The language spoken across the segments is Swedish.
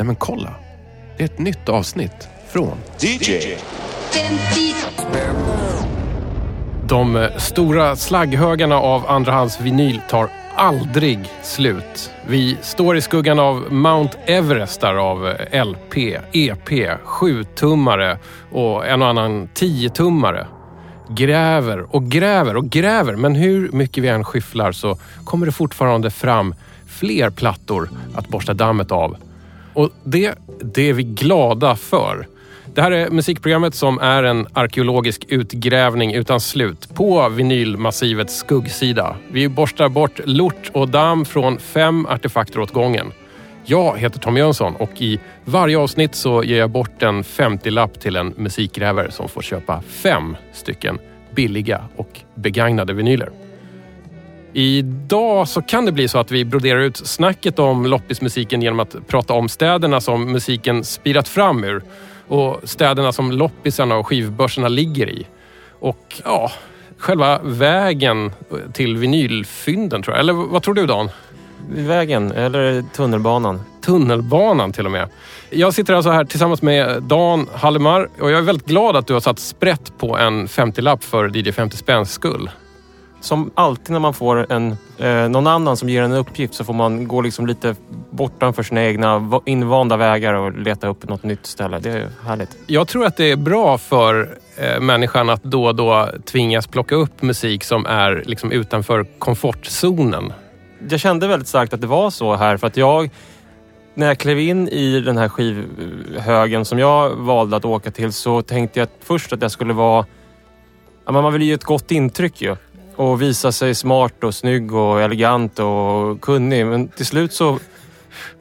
Nej men kolla! Det är ett nytt avsnitt från DJ. De eh, stora slagghögarna av andrahandsvinyl tar aldrig slut. Vi står i skuggan av Mount Everest där av eh, LP, EP, 7-tummare och en och annan 10-tummare. Gräver och gräver och gräver men hur mycket vi än skyfflar så kommer det fortfarande fram fler plattor att borsta dammet av. Och det, det är vi glada för. Det här är musikprogrammet som är en arkeologisk utgrävning utan slut på vinylmassivets skuggsida. Vi borstar bort lort och damm från fem artefakter åt gången. Jag heter Tom Jönsson och i varje avsnitt så ger jag bort en 50-lapp till en musikgrävare som får köpa fem stycken billiga och begagnade vinyler. Idag så kan det bli så att vi broderar ut snacket om loppismusiken genom att prata om städerna som musiken spirat fram ur och städerna som loppisarna och skivbörserna ligger i. Och ja, själva vägen till vinylfynden tror jag. Eller vad tror du Dan? Vägen eller tunnelbanan. Tunnelbanan till och med. Jag sitter alltså här tillsammans med Dan Hallemar och jag är väldigt glad att du har satt sprätt på en 50-lapp för DJ 50 spänns skull. Som alltid när man får en, eh, någon annan som ger en uppgift så får man gå liksom lite bortanför sina egna va- invanda vägar och leta upp något nytt ställe. Det är härligt. Jag tror att det är bra för eh, människan att då och då tvingas plocka upp musik som är liksom utanför komfortzonen. Jag kände väldigt starkt att det var så här för att jag när jag klev in i den här skivhögen som jag valde att åka till så tänkte jag först att jag skulle vara... Ja, man vill ju ge ett gott intryck ju. Och visa sig smart och snygg och elegant och kunnig. Men till slut så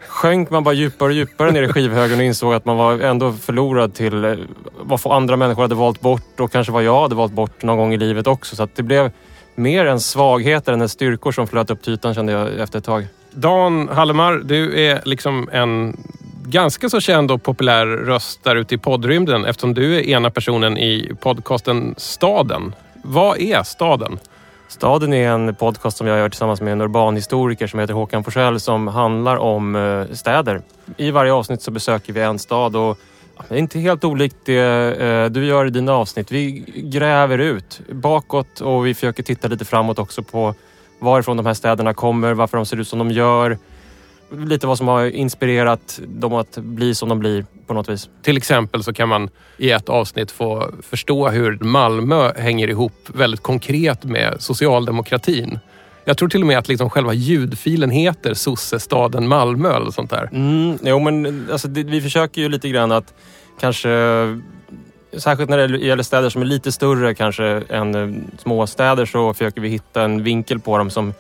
sjönk man bara djupare och djupare ner i skivhögen och insåg att man var ändå förlorad till eh, vad andra människor hade valt bort och kanske vad jag hade valt bort någon gång i livet också. Så att det blev mer en svagheter än en styrkor som flöt upp till ytan kände jag efter ett tag. Dan Hallemar, du är liksom en ganska så känd och populär röst där ute i poddrymden eftersom du är ena personen i podcasten Staden. Vad är Staden? Staden är en podcast som jag gör tillsammans med en urbanhistoriker som heter Håkan Forsell som handlar om eh, städer. I varje avsnitt så besöker vi en stad och det är inte helt olikt det eh, du gör i dina avsnitt. Vi gräver ut bakåt och vi försöker titta lite framåt också på varifrån de här städerna kommer, varför de ser ut som de gör. Lite vad som har inspirerat dem att bli som de blir på något vis. Till exempel så kan man i ett avsnitt få förstå hur Malmö hänger ihop väldigt konkret med socialdemokratin. Jag tror till och med att liksom själva ljudfilen heter sossestaden Malmö eller sånt där. Mm, jo, men alltså, det, vi försöker ju lite grann att kanske Särskilt när det gäller städer som är lite större kanske än eh, småstäder så försöker vi hitta en vinkel på dem som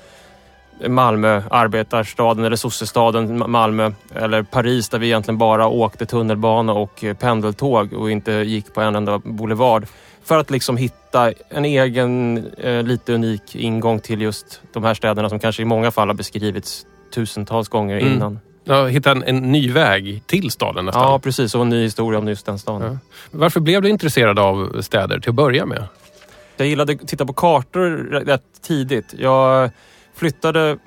Malmö, arbetarstaden eller sossestaden Ma- Malmö eller Paris där vi egentligen bara åkte tunnelbana och pendeltåg och inte gick på en enda boulevard. För att liksom hitta en egen eh, lite unik ingång till just de här städerna som kanske i många fall har beskrivits tusentals gånger Mm. innan. Ja, hitta en, en ny väg till staden nästan. Ja, precis. Och en ny historia om just den staden. Ja. Varför blev du intresserad av städer till att börja med? Jag gillade att titta på kartor rätt tidigt. Jag flyttade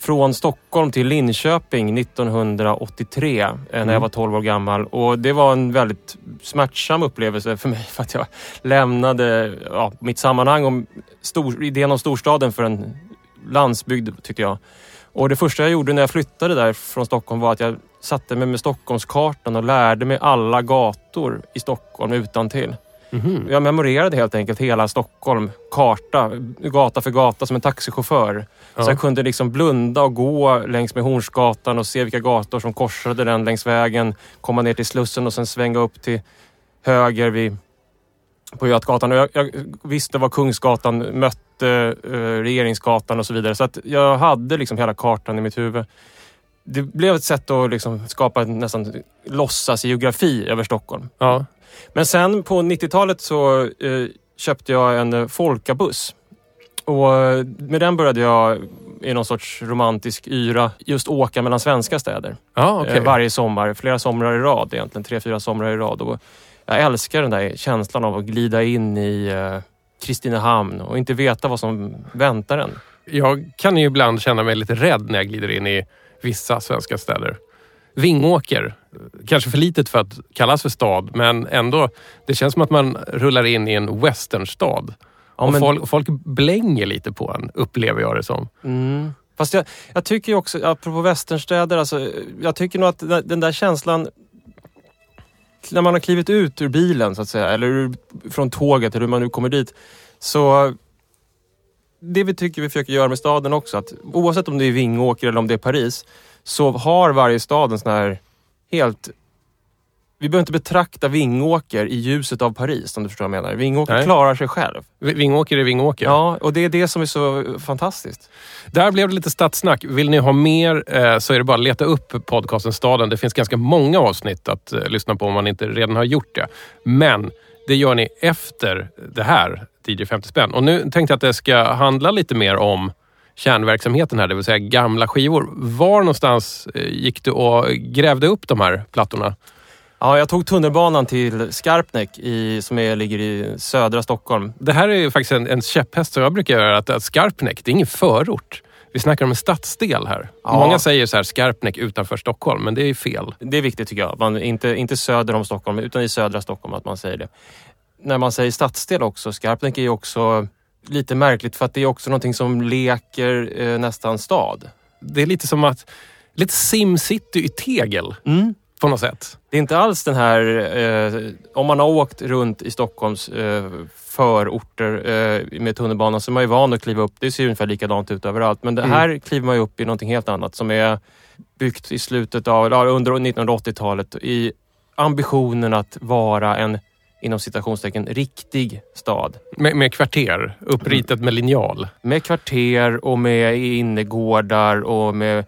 från Stockholm till Linköping 1983 eh, när Mm. jag var 12 år gammal. Och det var en väldigt smärtsam upplevelse för mig för att jag lämnade ja, mitt sammanhang om stor, idén om storstaden för en landsbygd tyckte jag. Och det första jag gjorde när jag flyttade där från Stockholm var att jag satte mig med Stockholmskartan och lärde mig alla gator i Stockholm utan till. Mhm. Jag memorerade helt enkelt hela Stockholm, karta, gata för gata som en taxichaufför. Ja. Så jag kunde liksom blunda och gå längs med Hornsgatan och se vilka gator som korsade den längs vägen. Komma ner till Slussen och sen svänga upp till höger vid, på Götgatan. Och jag, jag visste var Kungsgatan mötte eh, Regeringsgatan och så vidare. Så att jag hade liksom hela kartan i mitt huvud. Det blev ett sätt att liksom skapa en nästan låtsas geografi över Stockholm. Ja. Men sen på 90-talet så eh, köpte jag en eh, folkabuss. Och eh, med den började jag i någon sorts romantisk yra just åka mellan svenska städer. Okej. Eh, varje sommar, flera somrar i rad egentligen. Tre, fyra somrar i rad. Och jag älskar den där känslan av att glida in i eh, Kristinehamn och inte veta vad som väntar en. Jag kan ju ibland känna mig lite rädd när jag glider in i vissa svenska städer. Vingåker, kanske för litet för att kallas för stad, men ändå. Det känns som att man rullar in i en westernstad. Ja, men- folk, folk blänger lite på en, upplever jag det som. Mm. Fast jag, jag tycker ju också, apropå västernstäder, alltså, jag tycker nog att den där känslan när man har klivit ut ur bilen så att säga, eller från tåget eller hur man nu kommer dit. Så det vi tycker vi försöker göra med staden också, att oavsett om det är Vingåker eller om det är Paris, så har varje stad en sån här helt... Vi behöver inte betrakta Vingåker i ljuset av Paris om du förstår vad jag menar. Vingåker Nej. klarar sig själv. V- Vingåker är Vingåker. Ja, och det är det som är så fantastiskt. Där blev det lite stadssnack. Vill ni ha mer eh, så är det bara att leta upp podcasten Staden. Det finns ganska många avsnitt att eh, lyssna på om man inte redan har gjort det. Men det gör ni efter det här, DJ 50 spänn. Och nu tänkte jag att det ska handla lite mer om kärnverksamheten här, det vill säga gamla skivor. Var någonstans eh, gick du och grävde upp de här plattorna? Ja, jag tog tunnelbanan till Skarpnäck i, som är, ligger i södra Stockholm. Det här är ju faktiskt en, en käpphäst som jag brukar göra. Att, att Skarpnäck, det är ingen förort. Vi snackar om en stadsdel här. Ja. Många säger så här Skarpnäck utanför Stockholm, men det är fel. Det är viktigt tycker jag. Man, inte, inte söder om Stockholm, utan i södra Stockholm att man säger det. När man säger stadsdel också, Skarpnäck är ju också lite märkligt för att det är också någonting som leker eh, nästan stad. Det är lite som att... Lite SimCity i tegel på något sätt. Det är inte alls den här, eh, om man har åkt runt i Stockholms eh, förorter eh, med tunnelbanan så är man ju van att kliva upp. Det ser ju ungefär likadant ut överallt. Men det Mm. här kliver man ju upp i någonting helt annat som är byggt i slutet av, under 1980-talet i ambitionen att vara en, inom citationstecken, riktig stad. Med, med kvarter, uppritat med linjal. Med kvarter och med innergårdar och med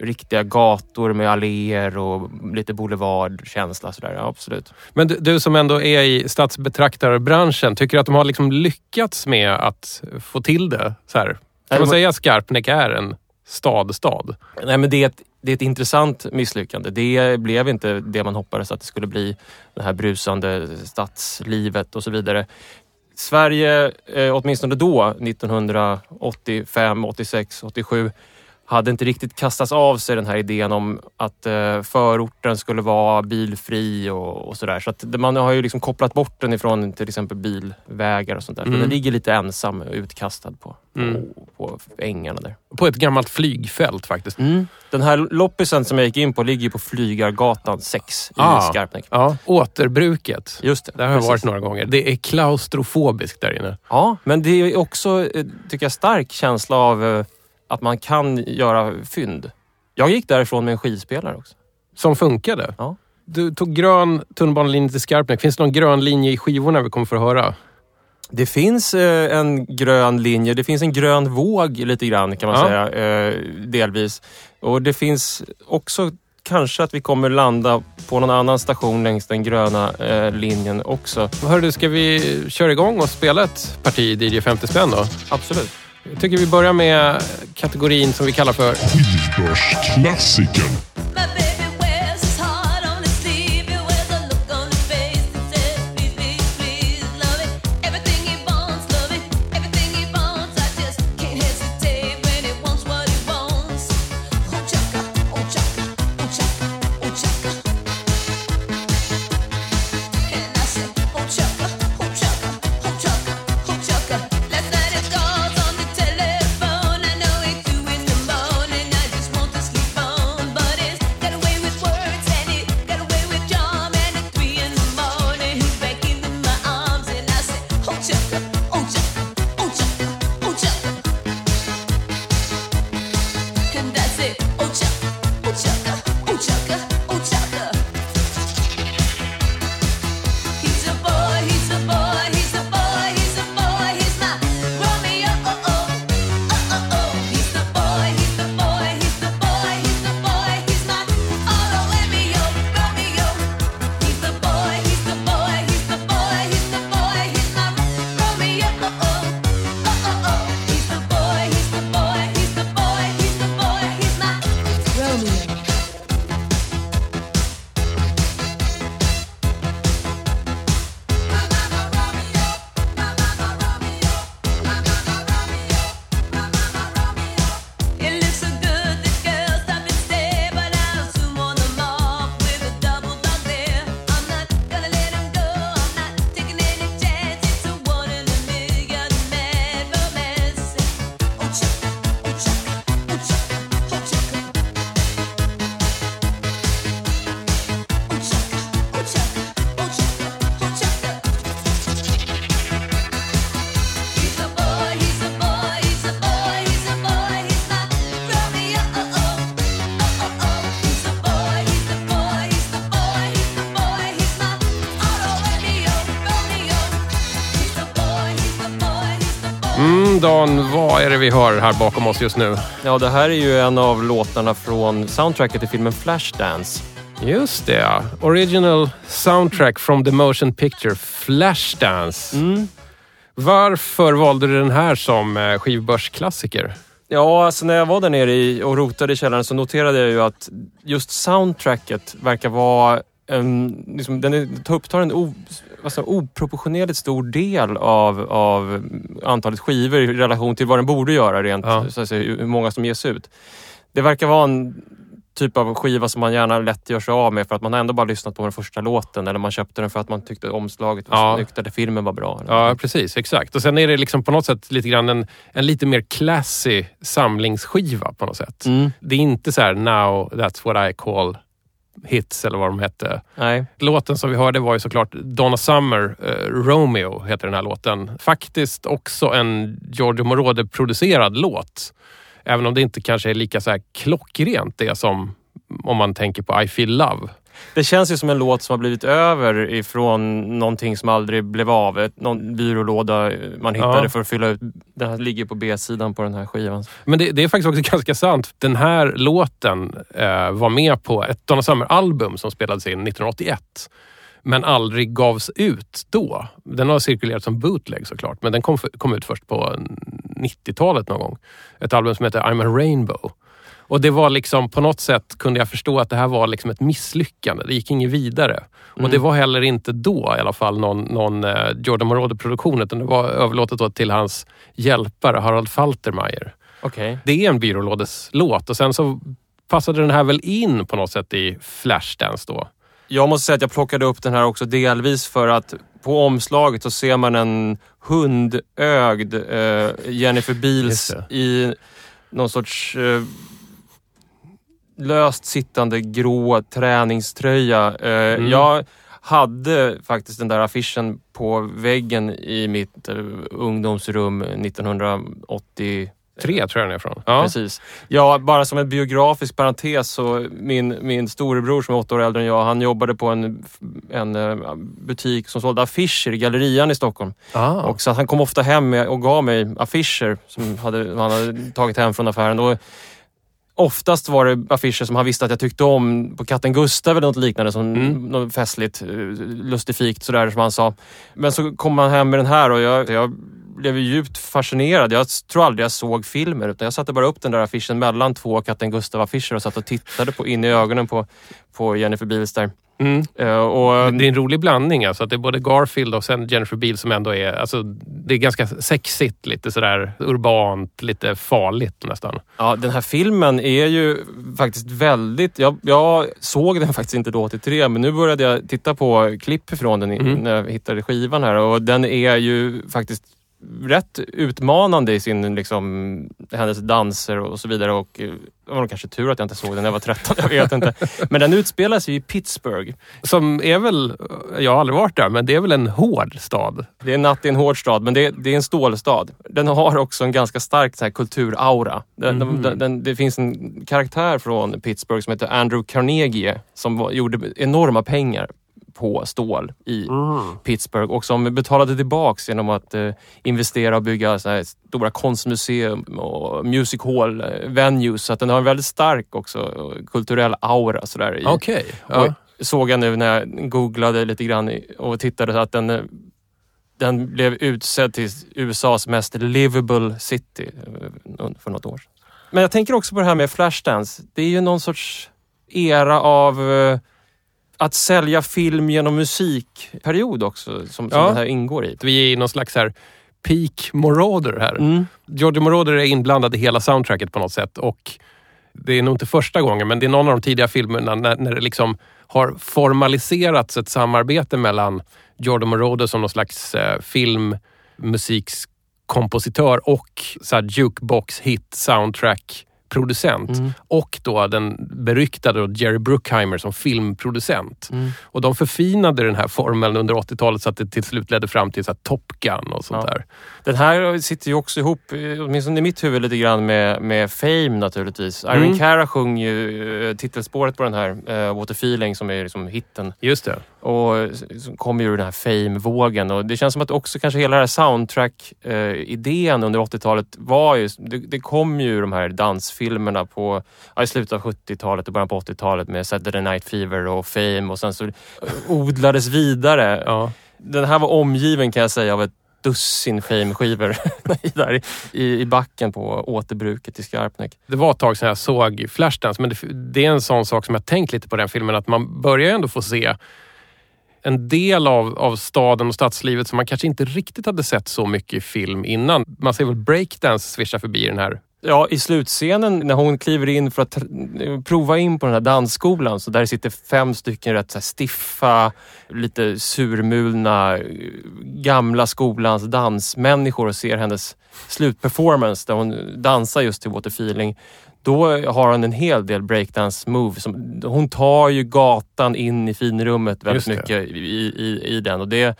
riktiga gator med alléer och lite boulevardkänsla. Sådär. Ja, absolut. Men du, du som ändå är i stadsbetraktarbranschen, tycker du att de har liksom lyckats med att få till det? Så här? Kan man säga att Skarpnäck är en stad-stad? Nej, men det, är ett, det är ett intressant misslyckande. Det blev inte det man hoppades att det skulle bli. Det här brusande stadslivet och så vidare. Sverige, eh, åtminstone då, 1985, 86, 87, hade inte riktigt kastats av sig den här idén om att eh, förorten skulle vara bilfri och, och sådär. Så att man har ju liksom kopplat bort den ifrån till exempel bilvägar och sånt där. Mm. Den ligger lite ensam utkastad på, på, Mm. på ängarna där. På ett gammalt flygfält faktiskt. Den här loppisen som jag gick in på ligger på Flygargatan 6 i Ah. Skarpnäck. Ja, återbruket. Just det. Där har jag varit några gånger. Det är klaustrofobiskt där inne. Ja, men det är också, eh, tycker jag, stark känsla av eh, att man kan göra fynd. Jag gick därifrån med en skivspelare också. Som funkade. Ja. Du tog grön tunnelbanelinje till Skarpnäck. Finns det någon grön linje i skivorna vi kommer få höra? Det finns eh, en grön linje, det finns en grön våg lite grann kan man Ja. säga, eh, delvis. Och det finns också kanske att vi kommer landa på någon annan station längs den gröna eh, linjen också. Hör du, ska vi köra igång och spela ett parti DJ 50 spänn då? Absolut. Jag tycker vi börjar med kategorin som vi kallar för Skivbörsklassikern. Vad är det vi hör här bakom oss just nu? Ja, det här är ju en av låtarna från soundtracket till filmen Flashdance. Just det, ja. Original soundtrack from the motion picture Flashdance. Mm. Varför valde du den här som eh, skivbörsklassiker? Ja, alltså när jag var där nere i, och rotade i källaren så noterade jag ju att just soundtracket verkar vara en, liksom, den är, upptar en o, säga, oproportionerligt stor del av, av antalet skivor i relation till vad den borde göra rent, Ja. så att säga, hur många som ges ut. Det verkar vara en typ av skiva som man gärna lätt gör sig av med för att man har ändå bara lyssnat på den första låten eller man köpte den för att man tyckte omslaget var Ja. snyggt eller filmen var bra. Ja, precis. Exakt. Och sen är det liksom på något sätt lite grann en, en lite mer classy samlingsskiva på något sätt. Mm. Det är inte så här now that's what I call hits eller vad de hette. Nej. Låten som vi hörde var ju såklart Donna Summer, eh, Romeo heter den här låten. Faktiskt också en Giorgio Moroder-producerad låt. Även om det inte kanske är lika så här klockrent det som om man tänker på I feel love. Det känns ju som en låt som har blivit över ifrån någonting som aldrig blev av. Någon byrålåda man hittade Ja. för att fylla ut. Den här ligger på B-sidan på den här skivan. Men det, det är faktiskt också ganska sant. Den här låten eh, var med på ett Donna Summer-album som spelades in 1981. Men aldrig gavs ut då. Den har cirkulerat som bootleg såklart. Men den kom, kom ut först på 90-talet någon gång. Ett album som heter I'm a Rainbow. Och det var liksom på något sätt kunde jag förstå att det här var liksom ett misslyckande. Det gick inget vidare. Och det var heller inte då i alla fall någon, någon eh, Jordan Moroder-produktion utan det var överlåtet till hans hjälpare Harald Faltermeyer. Okej. Det är en byrålådeslåt och sen så passade den här väl in på något sätt i Flashdance då. Jag måste säga att jag plockade upp den här också delvis för att på omslaget så ser man en hundögd eh, Jennifer Beals i någon sorts eh, löst sittande grå träningströja. Eh, Mm. Jag hade faktiskt den där affischen på väggen i mitt eh, ungdomsrum 1980 Tre tror jag den är från. Ja. Precis. Ja, bara som en biografisk parentes så min, min storebror som är åtta år äldre än jag, han jobbade på en, en eh, butik som sålde affischer i Gallerian i Stockholm. Ah. Och så han kom ofta hem med, och gav mig affischer som hade, han hade tagit hem från affären. Och oftast var det affischer som han visste att jag tyckte om på Katten Gustav eller något liknande. Som Mm. något festligt, eh, lustifikt sådär som han sa. Men så kom han hem med den här och jag, jag blev ju djupt fascinerad. Jag tror aldrig jag såg filmer utan jag satte bara upp den där affischen mellan två Katten Gustav-affischer och satt och tittade på, in i ögonen på, på Jennifer Beals där. Mm. Eh, och, Det är en rolig blandning alltså. Att det är både Garfield och sen Jennifer Beals som ändå är... Alltså, det är ganska sexigt, lite sådär urbant, lite farligt nästan. Ja, den här filmen är ju faktiskt väldigt... Jag, jag såg den faktiskt inte då 83, men nu började jag titta på klipp från den Mm. när jag hittade skivan här och den är ju faktiskt rätt utmanande i sin, liksom, hennes danser och så vidare. Och eh, det var nog kanske tur att jag inte såg den när jag var 13, jag vet inte. Men den utspelar sig i Pittsburgh. Som är väl... Jag har aldrig varit där, men det är väl en hård stad. Det är natt i en hård stad, men det, det är en stålstad. Den har också en ganska stark så här, kulturaura. Den, Mhm. den, den, det finns en karaktär från Pittsburgh som heter Andrew Carnegie som gjorde enorma pengar på stål i Pittsburgh och som betalade tillbaks genom att eh, investera och bygga så stora konstmuseum och music hall eh, venues. Så att den har en väldigt stark också eh, kulturell aura. Så där, i, och Ja. såg jag nu när jag googlade lite grann och tittade så att den, den blev utsedd till USAs mest livable city för något år sedan. Men jag tänker också på det här med Flashdance. Det är ju någon sorts era av att sälja film genom musikperiod också som, som Ja. det här ingår i. Vi är i någon slags här peak Moroder här. Mm. Giorgio Moroder är inblandad i hela soundtracket på något sätt och det är nog inte första gången, men det är någon av de tidiga filmerna när, när det liksom har formaliserats ett samarbete mellan Giorgio Moroder som någon slags eh, filmmusikskompositör och så jukebox hit soundtrack producent Mm. och då den beryktade Jerry Bruckheimer som filmproducent. Mm. Och de förfinade den här formeln under 80-talet så att det till slut ledde fram till så Top Gun och sånt Ja. där. Den här sitter ju också ihop, eh, åtminstone i mitt huvud, lite grann med, med Fame naturligtvis. Irene Mm. Cara sjunger ju eh, titelspåret på den här, uh, What a feeling, som är liksom hitten. Just det. Och så kom ju den här fame-vågen och det känns som att också kanske hela den här soundtrack-idén under 80-talet var ju, det, det kom ju de här dansfilmerna på, ja, i slutet av 70-talet och början på 80-talet med Saturday Night Fever och Fame och sen så odlades vidare. Ja. Den här var omgiven kan jag säga av ett dussin Fame-skivor där i, i backen på återbruket i Skarpnäck. Det var ett tag sedan jag såg Flashdance, men det, det är en sån sak som jag tänkt lite på den filmen, att man börjar ändå få se en del av, av staden och stadslivet som man kanske inte riktigt hade sett så mycket i film innan. Man ser väl breakdance svischa förbi den här. Ja, i slutscenen när hon kliver in för att prova in på den här dansskolan så där sitter fem stycken rätt så här stiffa, lite surmulna, eh, gamla skolans dansmänniskor och ser hennes slutperformance där hon dansar just till Water Feeling. Då har hon en hel del breakdance move. Som, hon tar ju gatan in i finrummet väldigt mycket i, i, i den och det,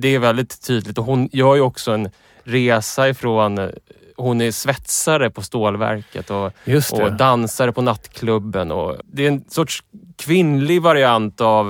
det är väldigt tydligt. Och hon gör ju också en resa ifrån eh, hon är svetsare på stålverket och, och dansare på nattklubben. Och det är en sorts kvinnlig variant av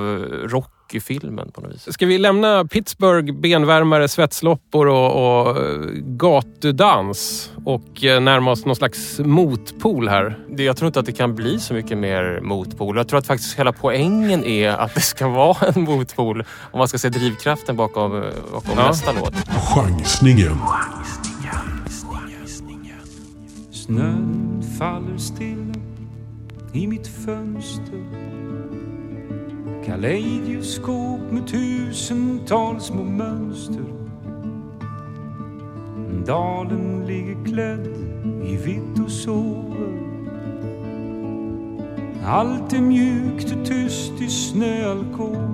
Rocky-filmen på något vis. Ska vi lämna Pittsburgh, benvärmare, svetsloppor och, och eh, gatudans och eh, närma oss någon slags motpol här? Det, jag tror inte att det kan bli så mycket mer motpol. Jag tror att faktiskt hela poängen är att det ska vara en motpol om man ska se drivkraften bakom, bakom Ja. nästa låt. Chansningen. Snön faller stilla i mitt fönster Kaleidoskop med tusentals små mönster. Dalen ligger klädd i vitt och sover. Allt är mjukt och tyst i snöalkover.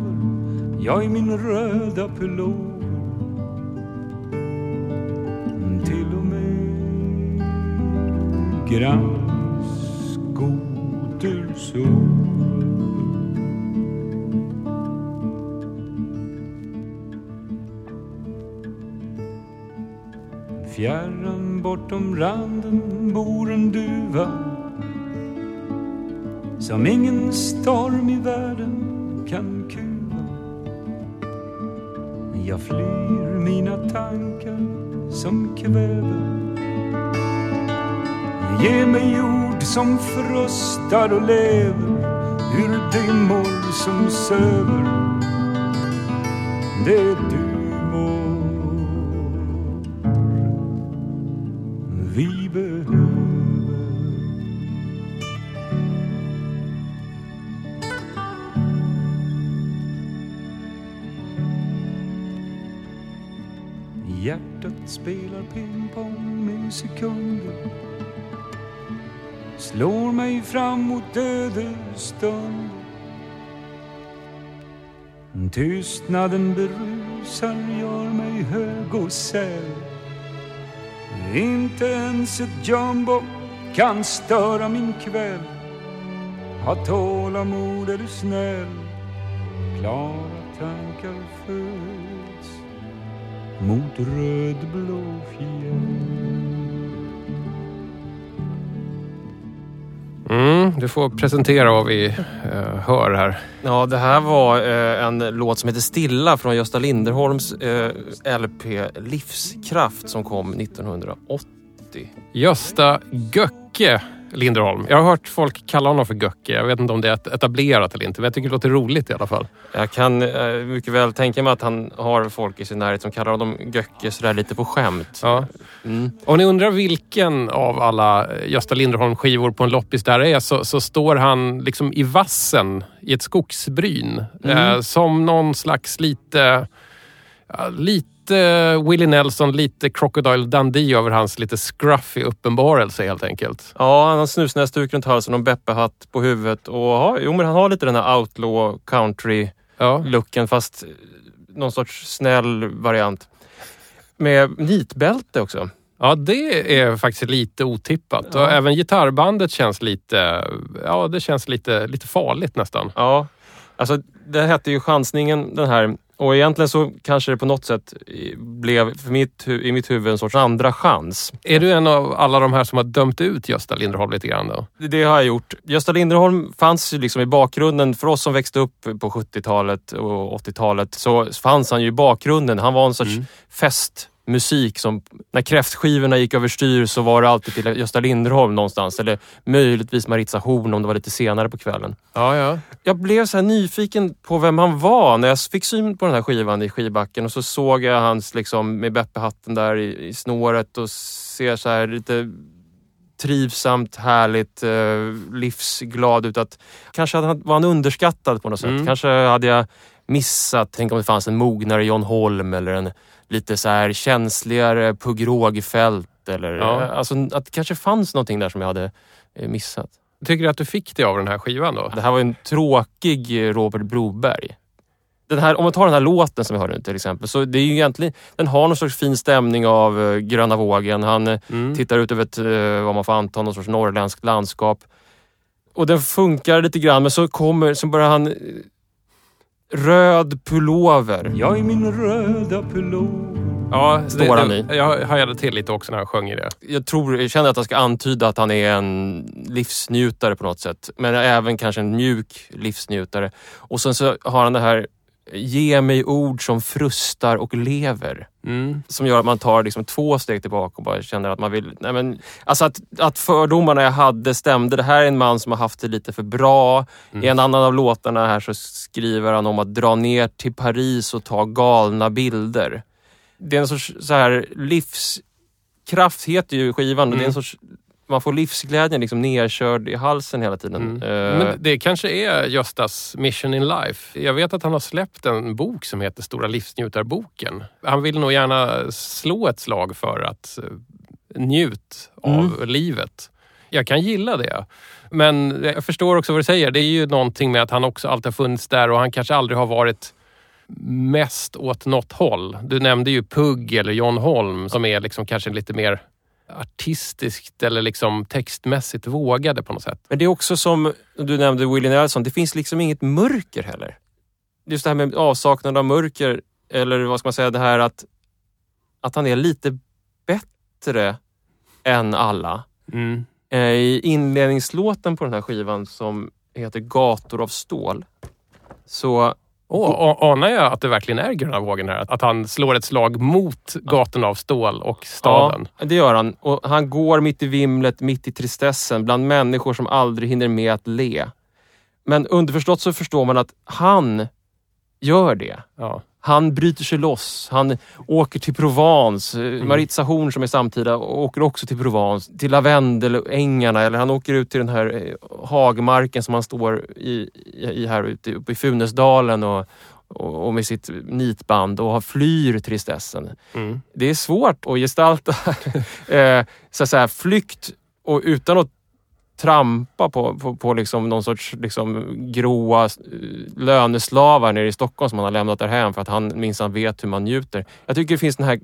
Jag i min röda pullover. Till och med grannskoter sover. Fjärran bortom randen bor en duva som ingen storm i världen kan kuva. Jag flyr mina tankar som kväver Ge mig ord som frustar och lever ur dimmor som söver. Det duvor Hjärtat spelar pingpong med sekunder Slår mig fram mot ödestund Tystnaden berusar, gör mig hög och säll. Inte ens ett jumbo kan störa min kväll. Ha tålamod, är du snäll? Klara tankar föds mot rödblå fjäll Mm, du får presentera vad vi eh, hör här. Ja, det här var eh, en låt som heter Stilla från Gösta Linderholms eh, LP Livskraft som kom 1980. Gösta Göcke Linderholm. Jag har hört folk kalla honom för Göcke. Jag vet inte om det är etablerat eller inte, men jag tycker det låter roligt i alla fall. Jag kan eh, mycket väl tänka mig att han har folk i sin närhet som kallar honom Göcke sådär lite på skämt. Ja. Mm. Om ni undrar vilken av alla eh, Gösta Linderholm-skivor på en loppis där är så, så står han liksom i vassen i ett skogsbryn. Eh, som någon slags lite, ja, lite Willie Nelson, lite Crocodile Dundee över hans lite scruffy uppenbarelse helt enkelt. Ja, han har snusnäsduk runt halsen och en Beppe-hatt på huvudet. Och har, jo, men han har lite den här outlaw country-looken Ja. fast någon sorts snäll variant. Med nitbälte också. Ja, det är faktiskt lite otippat. Och även gitarrbandet känns lite, ja det känns lite, lite farligt nästan. Ja, alltså det hette ju chansningen den här Och egentligen så kanske det på något sätt blev för mitt, i mitt huvud en sorts andra chans. Är du en av alla de här som har dömt ut Gösta Linderholm lite grann då? Det- har jag gjort. Gösta Linderholm fanns ju liksom i bakgrunden. För oss som växte upp på 70-talet och 80-talet så fanns han ju i bakgrunden. Han var en sorts festmusik som när kräftskivorna gick överstyr så var det alltid till Gösta Linderholm någonstans. Eller möjligtvis Maritza Horn om det var lite senare på kvällen. Ja, ja. Jag blev så här nyfiken på vem han var när jag fick syn på den här skivan i skivbacken och så såg jag hans liksom med Beppe-hatten där i, i snåret och ser så här lite trivsamt, härligt, eh, livsglad ut. Att, kanske var han underskattad på något sätt. Mm. Kanske hade jag missat, tänk om det fanns en mognare John Holm eller en lite så här känsligare Pugh Rogefeldt. Eller, Ja. eh, alltså, att det kanske fanns någonting där som jag hade eh, missat. Tycker du att du fick det av den här skivan då? Det här var en tråkig eh, Robert Broberg. Den här, om man tar den här låten som vi hör nu till exempel, så det är ju egentligen, den har någon sorts fin stämning av gröna vågen. Han Mm. tittar ut över ett, vad man får anta, någon sorts norrländskt landskap. Och den funkar lite grann, men så kommer, så börjar han Röd pullover. Jag i min röda pullover Ja, Står han i? Jag hajade till lite också när han sjöng i det. Jag tror, jag känner att han ska antyda att han är en livsnjutare på något sätt. Men även kanske en mjuk livsnjutare. Och sen så har han det här Ge mig ord som frustar och lever. Mm. Som gör att man tar liksom två steg tillbaka och bara känner att man vill... Nej men, alltså att, att fördomarna jag hade stämde. Det här är en man som har haft det lite för bra. I en annan av låtarna här så skriver han om att dra ner till Paris och ta galna bilder. Det är en sorts så här livskraft heter ju skivan. Det är en sorts, man får livsglädjen liksom nerkörd i halsen hela tiden. Eh, Men det kanske är Göstas mission in life. Jag vet att han har släppt en bok som heter Stora livsnjutarboken. Han vill nog gärna slå ett slag för att eh, njut av livet. Jag kan gilla det. Men jag förstår också vad du säger. Det är ju någonting med att han också alltid har funnits där och han kanske aldrig har varit mest åt något håll. Du nämnde ju Pugg eller John Holm som är liksom kanske lite mer artistiskt eller liksom textmässigt vågade på något sätt. Men det är också som du nämnde Willie Nelson, det finns liksom inget mörker heller. Just det här med avsaknad av mörker, eller vad ska man säga, det här att, att han är lite bättre än alla. Mm. Eh, I inledningslåten på den här skivan som heter Gator av stål, så A- anar jag att det verkligen är gröna vågen här? Att han slår ett slag mot gatorna av stål och staden? Ja, det gör han. Och han går mitt i vimlet, mitt i tristessen, bland människor som aldrig hinner med att le. Men underförstått så förstår man att han gör det. Ja. Han bryter sig loss. Han åker till Provence. Mm. Maritza Horn som är samtida åker också till Provence. Till lavendelängarna eller han åker ut till den här eh, hagmarken som han står i, i, här ute uppe i Funäsdalen och, och, med sitt nitband och har flyr tristessen. Mm. Det är svårt att gestalta eh, så att säga, flykt och utan att trampa på, på, på liksom någon sorts liksom gråa eh, löneslavar nere i Stockholm som han har lämnat därhän för att han minsann vet hur man njuter. Jag tycker det finns den här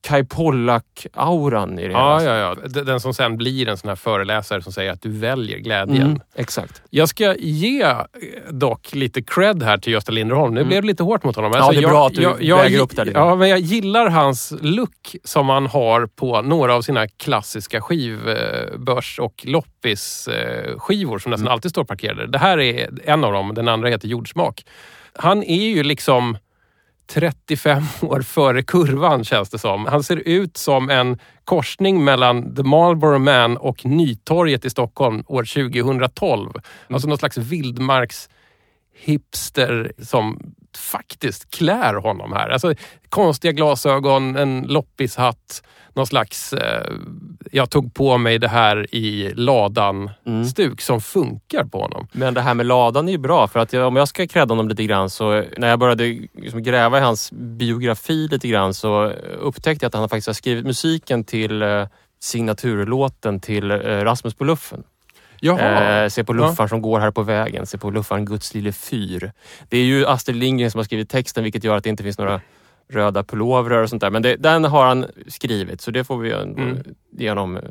Kai Pollak-auran i det Ja, hela. ja, ja. Den som sen blir en sån här föreläsare som säger att du väljer glädjen. Mm, exakt. Jag ska ge eh, dock lite cred här till Gösta Linderholm. Nu blev det lite hårt mot honom. Mm. Ja, det är jag, bra att du jag, jag, väger upp det. Ja, men jag gillar hans look som han har på några av sina klassiska skivbörs och loppisskivor som Mm. nästan alltid står parkerade. Det här är en av dem, den andra heter Jordsmak. Han är ju liksom 35 år före kurvan känns det som. Han ser ut som en korsning mellan The Marlboro Man och Nytorget i Stockholm år 2012. Alltså någon slags vildmarks hipster som faktiskt klär honom här. Alltså konstiga glasögon, en loppishatt, någon slags eh, jag tog på mig det här i ladan-stuk som funkar på honom. Men det här med ladan är ju bra för att jag, om jag ska credda honom lite grann så när jag började liksom gräva i hans biografi lite grann så upptäckte jag att han faktiskt har skrivit musiken till eh, signaturlåten till eh, Rasmus på luffen. Eh, se på luffaren som går här på vägen, se på luffaren Guds lille fyr. Det är ju Astrid Lindgren som har skrivit texten vilket gör att det inte finns några röda pullovrar och sånt där. Men det, den har han skrivit så det får vi ändå Mm. ge honom eh,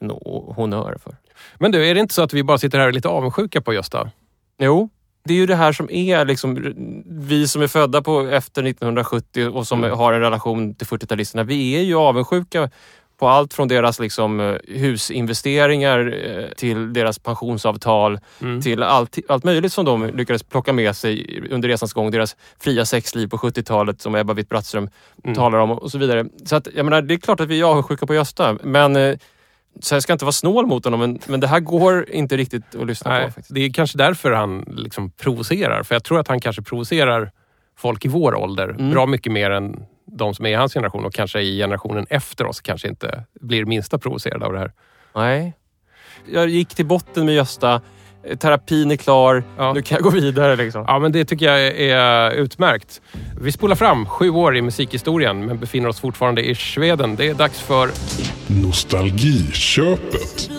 en honör för. Men du, är det inte så att vi bara sitter här och är lite avundsjuka på Gösta? Jo, Det är ju det här som är liksom, vi som är födda på efter 1970 och som Mm. har en relation till 40-talisterna. Vi är ju avundsjuka på allt från deras liksom, eh, husinvesteringar eh, till deras pensionsavtal Mm. till allt, allt möjligt som de lyckades plocka med sig under resans gång. Deras fria sexliv på 70-talet som Ebba Witt-Brattström Mm. talar om och så vidare. Så att, jag menar, det är klart att vi är avundsjuka på Gösta, men eh, så jag ska inte vara snål mot honom, men, men det här går inte riktigt att lyssna Nej, på. Faktiskt. det är kanske därför han liksom provocerar. För jag tror att han kanske provocerar folk i vår ålder Mm. bra mycket mer än de som är i hans generation och kanske i generationen efter oss kanske inte blir minsta provocerade av det här. Nej. Jag gick till botten med Gösta. Terapin är klar. Ja. Nu kan jag gå vidare. Liksom. Ja, men det tycker jag är utmärkt. Vi spolar fram sju år i musikhistorien men befinner oss fortfarande i Sveden. Det är dags för Nostalgiköpet.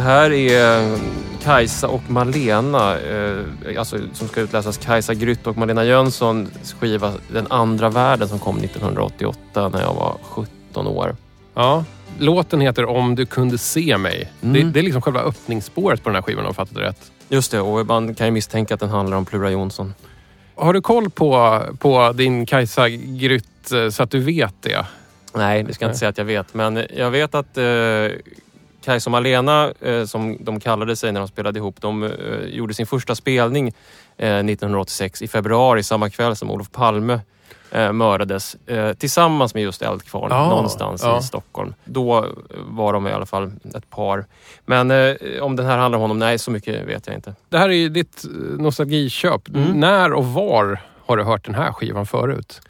Här är Kajsa och Malena, eh, alltså, som ska utläsas Kajsa Grytt och Malena Jönssons skiva Den andra världen som kom 1988 när jag var 17 år. Ja, låten heter Om du kunde se mig. Mm. Det, det är liksom själva öppningsspåret på den här skivan om jag fattat det rätt. Just det, och man kan ju misstänka att den handlar om Plura Jonsson. Har du koll på, på din Kajsa Grytt eh, så att du vet det? Nej, det ska jag inte säga att jag vet. Men jag vet att eh, Kajsa och Malena, eh, som de kallade sig när de spelade ihop, de eh, gjorde sin första spelning eh, 1986 i februari, samma kväll som Olof Palme eh, mördades eh, tillsammans med just Eldkvarn Ja, någonstans ja. i Stockholm. Då eh, var de i alla fall ett par. Men om den här handlar om honom, nej så mycket vet jag inte. Det här är ju ditt nostalgiköp. Mm. När och var har du hört den här skivan förut?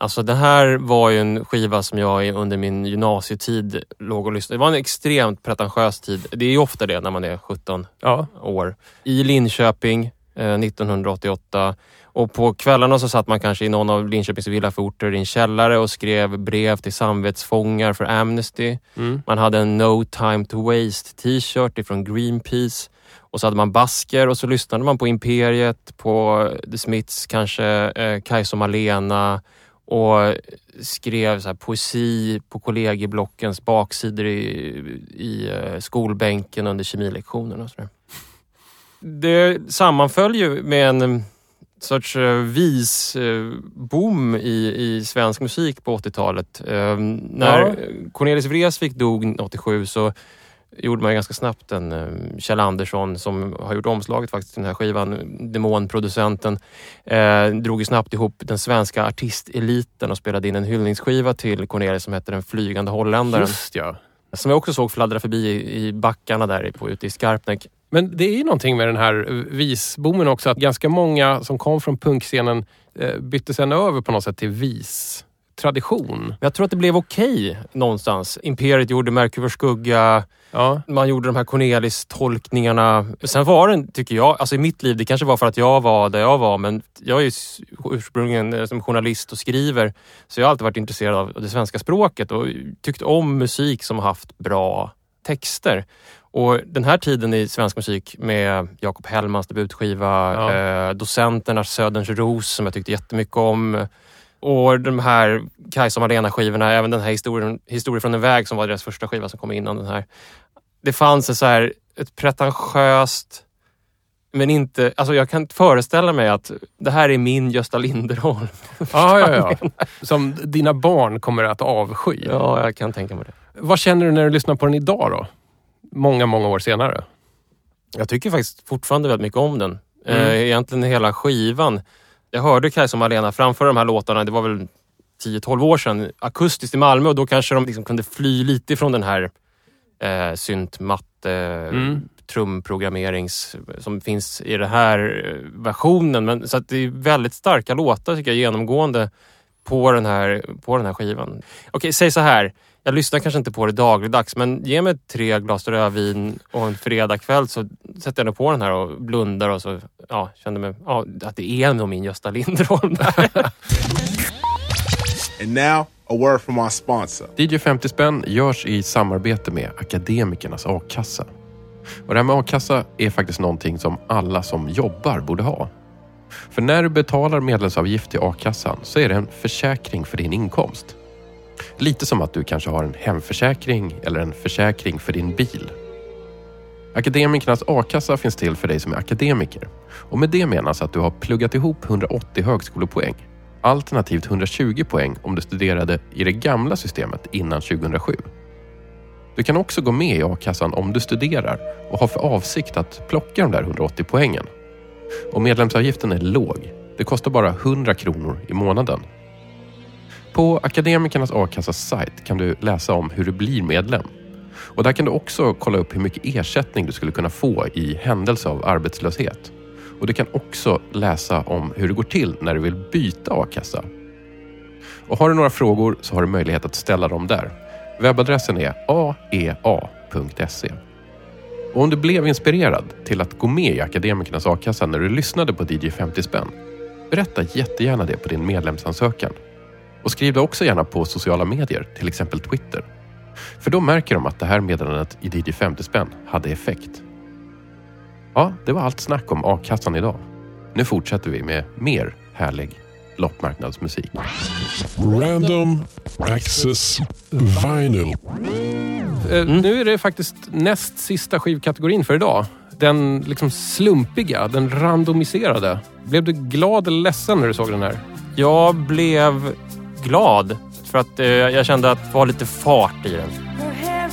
Alltså det här var ju en skiva som jag under min gymnasietid låg och lyssnade. Det var en extremt pretentiös tid. Det är ju ofta det när man är 17 Ja. år. I Linköping eh, 1988. Och på kvällarna så satt man kanske i någon av Linköpings villaförorter i en källare och skrev brev till samvetsfångar för Amnesty. Mm. Man hade en No time to waste t-shirt ifrån Greenpeace. Och så hade man basker och så lyssnade man på Imperiet, på The Smiths, kanske eh, Kajsa Malena och skrev så poesi på kollegieblockens baksidor i, i eh, skolbänken under kemilektionerna. Och så där. Det sammanföll ju med en eh, sorts eh, visboom i, i svensk musik på 80-talet. Eh, när Ja. Cornelis Vreeswijk dog 87 så gjorde man ju ganska snabbt en eh, Kjell Andersson som har gjort omslaget faktiskt till den här skivan, Demonproducenten, eh, drog ju snabbt ihop den svenska artisteliten och spelade in en hyllningsskiva till Cornelis som hette Den flygande holländaren. Just ja. Som jag också såg fladdra förbi i, i backarna där på, ute i Skarpnäck. Men det är ju någonting med den här visboomen också, att ganska många som kom från punkscenen eh, bytte sen över på något sätt till vis-tradition. Men jag tror att det blev okej någonstans. Imperiet gjorde Merkur skugga, Ja. man gjorde de här Cornelis-tolkningarna. Sen var den, tycker jag, alltså i mitt liv, det kanske var för att jag var där jag var, men jag är ju ursprungligen eh, som journalist och skriver, så jag har alltid varit intresserad av det svenska språket och tyckt om musik som har haft bra texter. Och den här tiden i svensk musik med Jakob Hellmans debutskiva, Ja. eh, Docenternas Söderns ros som jag tyckte jättemycket om. Och de här Kajsa Malena-skivorna, även den här historien, Historia från en väg som var deras första skiva som kom innan den här. Det fanns ett, så här, ett pretentiöst, men inte... Alltså jag kan föreställa mig att det här är min Gösta Linderholm. Ja, ja, ja. Som dina barn kommer att avsky. Ja, jag kan tänka mig det. Vad känner du när du lyssnar på den idag då? Många, många år senare. Jag tycker faktiskt fortfarande väldigt mycket om den. Mm. Eh, egentligen hela skivan. Jag hörde Kajsa och Malena framföra de här låtarna, det var väl 10-12 år sedan, akustiskt i Malmö och då kanske de liksom kunde fly lite ifrån den här eh, synt, matte, Mm. trumprogrammerings som finns i den här eh, versionen. Men, så att det är väldigt starka låtar tycker jag genomgående på den här, på den här skivan. Okej, säg så här. Jag lyssnar kanske inte på det dagligdags men ge mig tre glas rödvin och en fredagkväll så sätter jag nog på den här och blundar och så ja, känner mig, ja, att det är nog min Gösta Linderholm där. And now, a word from our sponsor. DJ 50 spänn görs i samarbete med Akademikernas a-kassa. Och det här med a-kassa är faktiskt någonting som alla som jobbar borde ha. För när du betalar medlemsavgift till a-kassan så är det en försäkring för din inkomst. Lite som att du kanske har en hemförsäkring eller en försäkring för din bil. Akademikernas a-kassa finns till för dig som är akademiker. Och med det menas att du har pluggat ihop 180 högskolepoäng. Alternativt 120 poäng om du studerade i det gamla systemet innan 2007. Du kan också gå med i a-kassan om du studerar och har för avsikt att plocka de där 180 poängen. Och medlemsavgiften är låg. Det kostar bara 100 kronor i månaden. På Akademikernas a-kassas sajt kan du läsa om hur du blir medlem. Och där kan du också kolla upp hur mycket ersättning du skulle kunna få i händelse av arbetslöshet. Och du kan också läsa om hur det går till när du vill byta a-kassa. Och har du några frågor så har du möjlighet att ställa dem där. Webbadressen är aea.se. Och om du blev inspirerad till att gå med i Akademikernas a-kassa när du lyssnade på DJ 50 spänn, berätta jättegärna det på din medlemsansökan. Och skriv det också gärna på sociala medier, till exempel Twitter. För då märker de att det här meddelandet i DJ 50 spänn hade effekt. Ja, det var allt snack om a-kassan idag. Nu fortsätter vi med mer härlig loppmarknadsmusik. Random Access Vinyl. Eh, Nu är det faktiskt näst sista skivkategorin för idag. Den liksom slumpiga, den randomiserade. Blev du glad eller ledsen när du såg den här? Jag blev glad för att eh, jag kände att det var lite fart i den. Her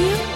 you,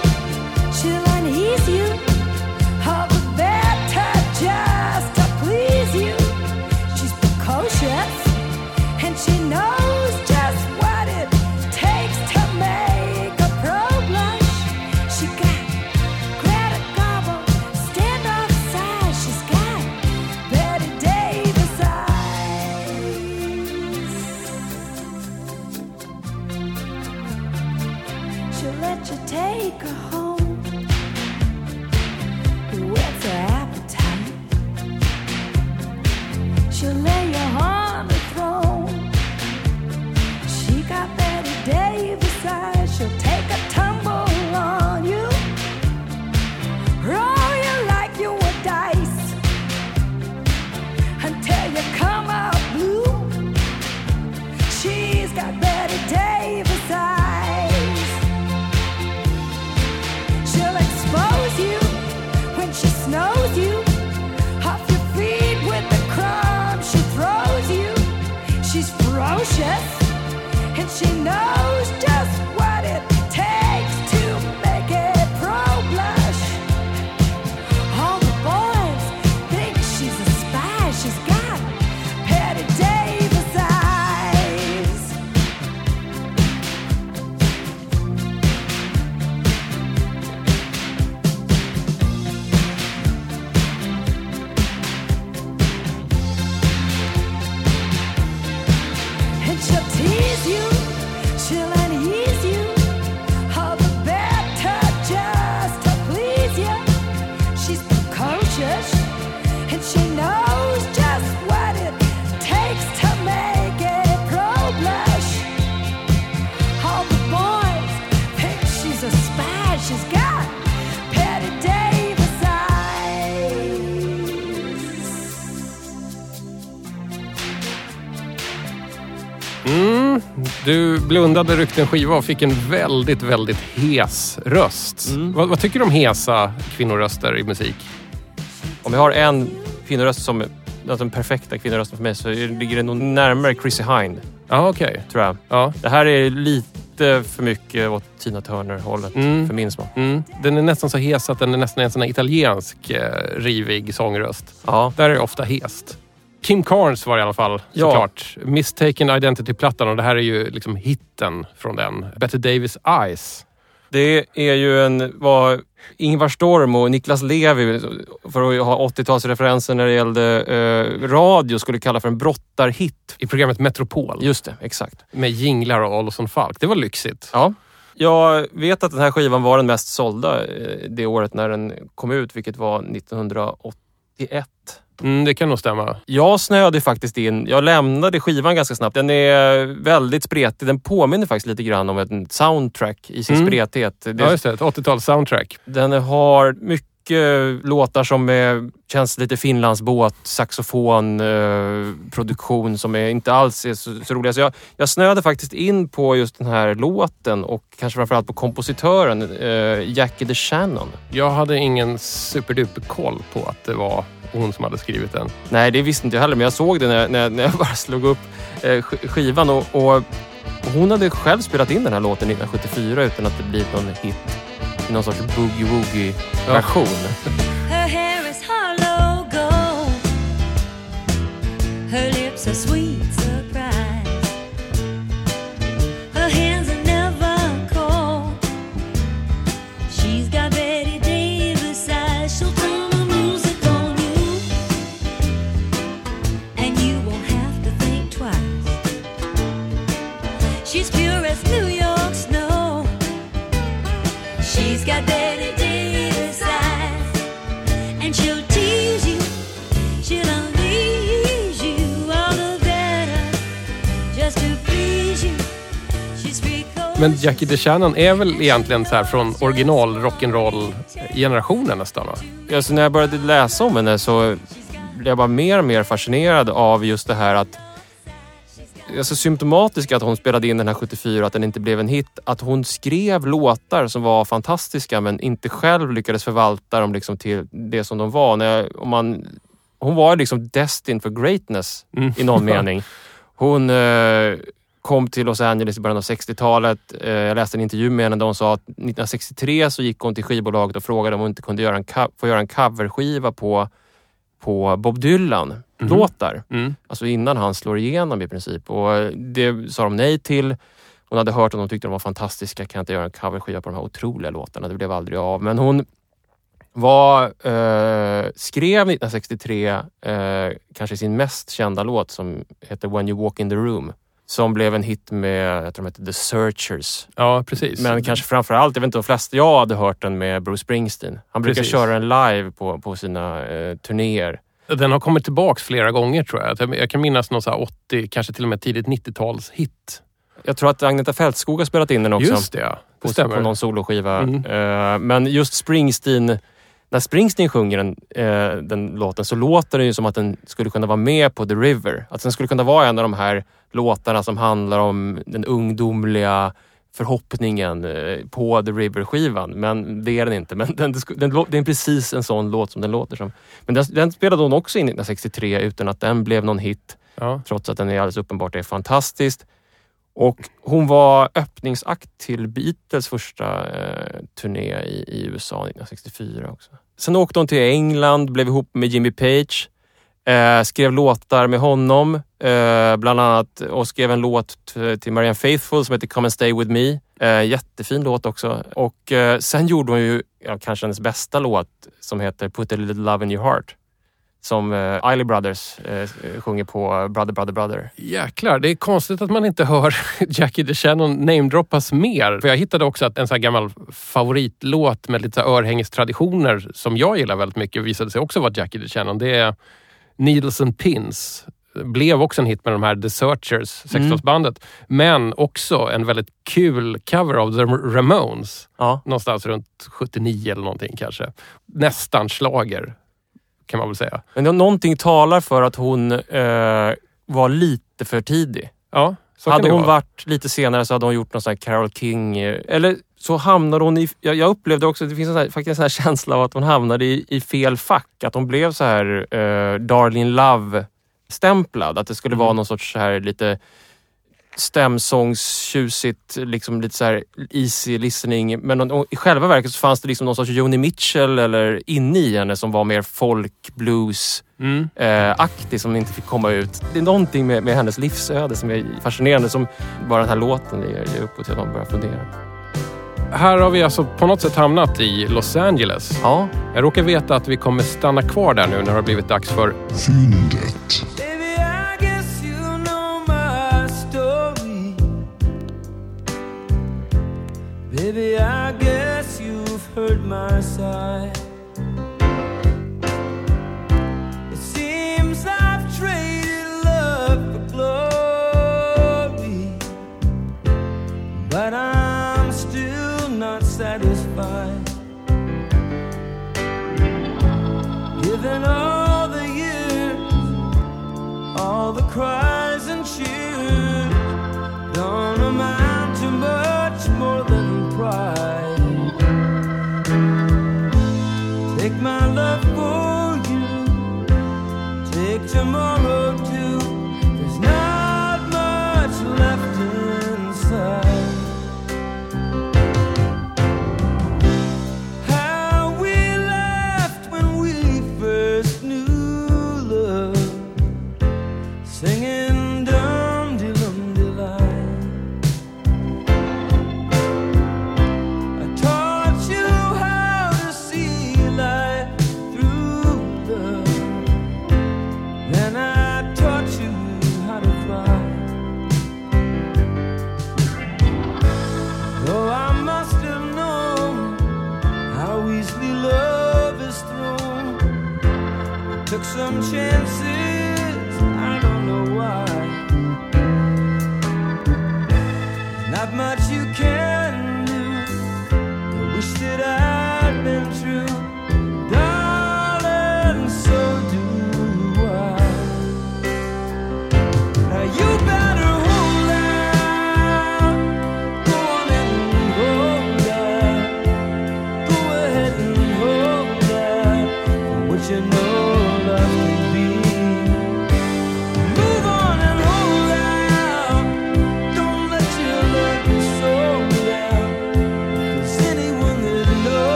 blundade, ryckte en skiva och fick en väldigt, väldigt hes röst. Mm. Vad, vad tycker du om hesa kvinnoröster i musik? Om jag har en kvinnoröst som alltså den perfekta kvinnorösten för mig så ligger det nog närmare Chrissy Hine, Ja, okej. tror jag. Ja. Det här är lite för mycket åt Tina Turner-hållet Mm. för min smak. Mm. Den är nästan så hes att den är nästan en sån här italiensk eh, rivig sångröst. Ja. Där är det ofta hest. Kim Carnes var det i alla fall, Ja. såklart. Mistaken Identity-plattan och det här är ju liksom hitten från den. Betty Davis Eyes. Det är ju en, vad Ingvar Storm och Niklas Levi, för att ha 80-talsreferenser när det gällde eh, radio, skulle kalla för en brottarhit. I programmet Metropol. Just det, exakt. Med jinglar och Olsson Falk. Det var lyxigt. Ja. Jag vet att den här skivan var den mest sålda eh, det året när den kom ut, vilket var 1981. Mm, det kan nog stämma. Jag snöade faktiskt in, jag lämnade skivan ganska snabbt. Den är väldigt spretig. Den påminner faktiskt lite grann om en soundtrack i sin Mm. sprethet. Det, Ja, just det. Ett 80-tals soundtrack. Den har mycket låtar som är, känns lite Finlandsbåt, saxofon, eh, produktion som är, inte alls är så, så roliga. Så jag, jag snöade faktiskt in på just den här låten och kanske framförallt på kompositören eh, Jackie DeShannon. Jag hade ingen superduper koll på att det var hon som hade skrivit den. Nej, det visste inte jag heller, men jag såg det när, när, när jag bara slog upp eh, sk- skivan. Och, och hon hade själv spelat in den här låten 1974 utan att det blivit någon hit i någon sorts boogie-woogie-version. Her Men Jackie DeShannon är väl egentligen så här från original rock'n'roll-generationen nästan va? Alltså när jag började läsa om henne så blev jag bara mer och mer fascinerad av just det här att Alltså symptomatiskt att hon spelade in den här 74 och att den inte blev en hit. Att hon skrev låtar som var fantastiska men inte själv lyckades förvalta dem liksom till det som de var. När jag, om man, hon var liksom destined for greatness Mm. i någon mening. Hon eh, kom till Los Angeles i början av 60-talet. Eh, jag läste en intervju med henne där hon sa att 1963 så gick hon till skivbolaget och frågade om hon inte kunde göra en, få göra en coverskiva på, på Bob Dylan-låtar. Mm. Alltså innan han slår igenom i princip. Och eh, det sa de nej till. Hon hade hört att de tyckte de var fantastiska. Kan jag inte göra en coverskiva på de här otroliga låtarna? Det blev aldrig av. Men hon var, eh, skrev 1963 eh, kanske sin mest kända låt som heter When you walk in the room. Som blev en hit med, jag tror de hette The Searchers. Ja, precis. Men kanske framförallt, jag vet inte de flesta, jag hade hört den med Bruce Springsteen. Han brukar Precis. köra den live på, på sina eh, turnéer. Den har kommit tillbaks flera gånger tror jag. Jag- kan minnas någon så här 80, kanske till och med tidigt 90-tals hit. Jag tror att Agneta Fältskog har spelat in den också. Just det, ja. Det på, stämmer. på någon soloskiva. Mm. Eh, men just Springsteen, när Springsteen sjunger den, eh, den låten så låter det ju som att den skulle kunna vara med på The River. Att den skulle kunna vara en av de här låtarna som handlar om den ungdomliga förhoppningen eh, på The River-skivan. Men det är den inte. Men den, den, det är precis en sån låt som den låter som. Men den, den spelade hon också in 1963 utan att den blev någon hit. Ja. Trots att den är alldeles uppenbart är fantastisk. Och hon var öppningsakt till Beatles första eh, turné i, i USA 1964 också. Sen åkte hon till England, blev ihop med Jimmy Page, eh, skrev låtar med honom, eh, bland annat och skrev en låt till Marianne Faithfull som heter Come and stay with me. Eh, jättefin låt också. Och eh, sen gjorde hon ju ja, kanske hennes bästa låt som heter Put a little love in your heart. Som eh, Isley Brothers eh, sjunger på Brother, Brother, Brother. Jäklar, det är konstigt att man inte hör Jackie DeShannon namedroppas mer. För jag hittade också att en sån här gammal favoritlåt med lite örhängestraditioner som jag gillar väldigt mycket visade sig också vara Jackie DeShannon. Det är Needles and Pins. Blev också en hit med de här The Searchers, 60-talsbandet. Men också en väldigt kul cover av The Ramones. Ja. Någonstans runt 79 eller någonting kanske. Nästan slager kan man väl säga. Men någonting talar för att hon eh, var lite för tidig. Ja, så hade kan det hon vara. varit lite senare så hade hon gjort någon sån här Carole King. eh, Eller så hamnade hon i... Jag, jag upplevde också, det finns en här, faktiskt en sån här känsla av att hon hamnade i, i fel fack. Att hon blev så här eh, Darlene Love-stämplad. Att det skulle vara någon sorts så här lite stämsångstjusigt, liksom lite så här easy listening. Men i själva verket så fanns det liksom någon sorts Joni Mitchell eller inne i henne som var mer folk, blues, Mm. eh, aktig som inte fick komma ut. Det är någonting med, med hennes livsöde som är fascinerande som bara den här låten ger, ger upphov till att man börjar fundera. Här har vi alltså på något sätt hamnat i Los Angeles. Ja, Jag råkar veta att vi kommer stanna kvar där nu när det har blivit dags för Fyndet. Baby, I guess you've heard my side. It seems I've traded love for glory, but I'm still not satisfied. Given all the years all the cries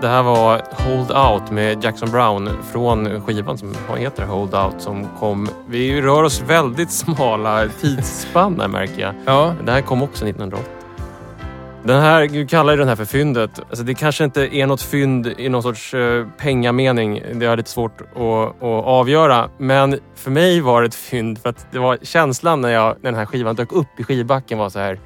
Det här var Hold Out med Jackson Brown från skivan som heter Hold Out som kom... Vi rör oss väldigt smala tidsspann här märker jag. Ja, Det här kom också 1980. Den här, du kallar ju den här för fyndet. Alltså det kanske inte är något fynd i någon sorts uh, pengamening. Det är lite svårt att, att avgöra. Men för mig var det ett fynd för att det var känslan när, jag, när den här skivan dök upp i skivbacken var så här.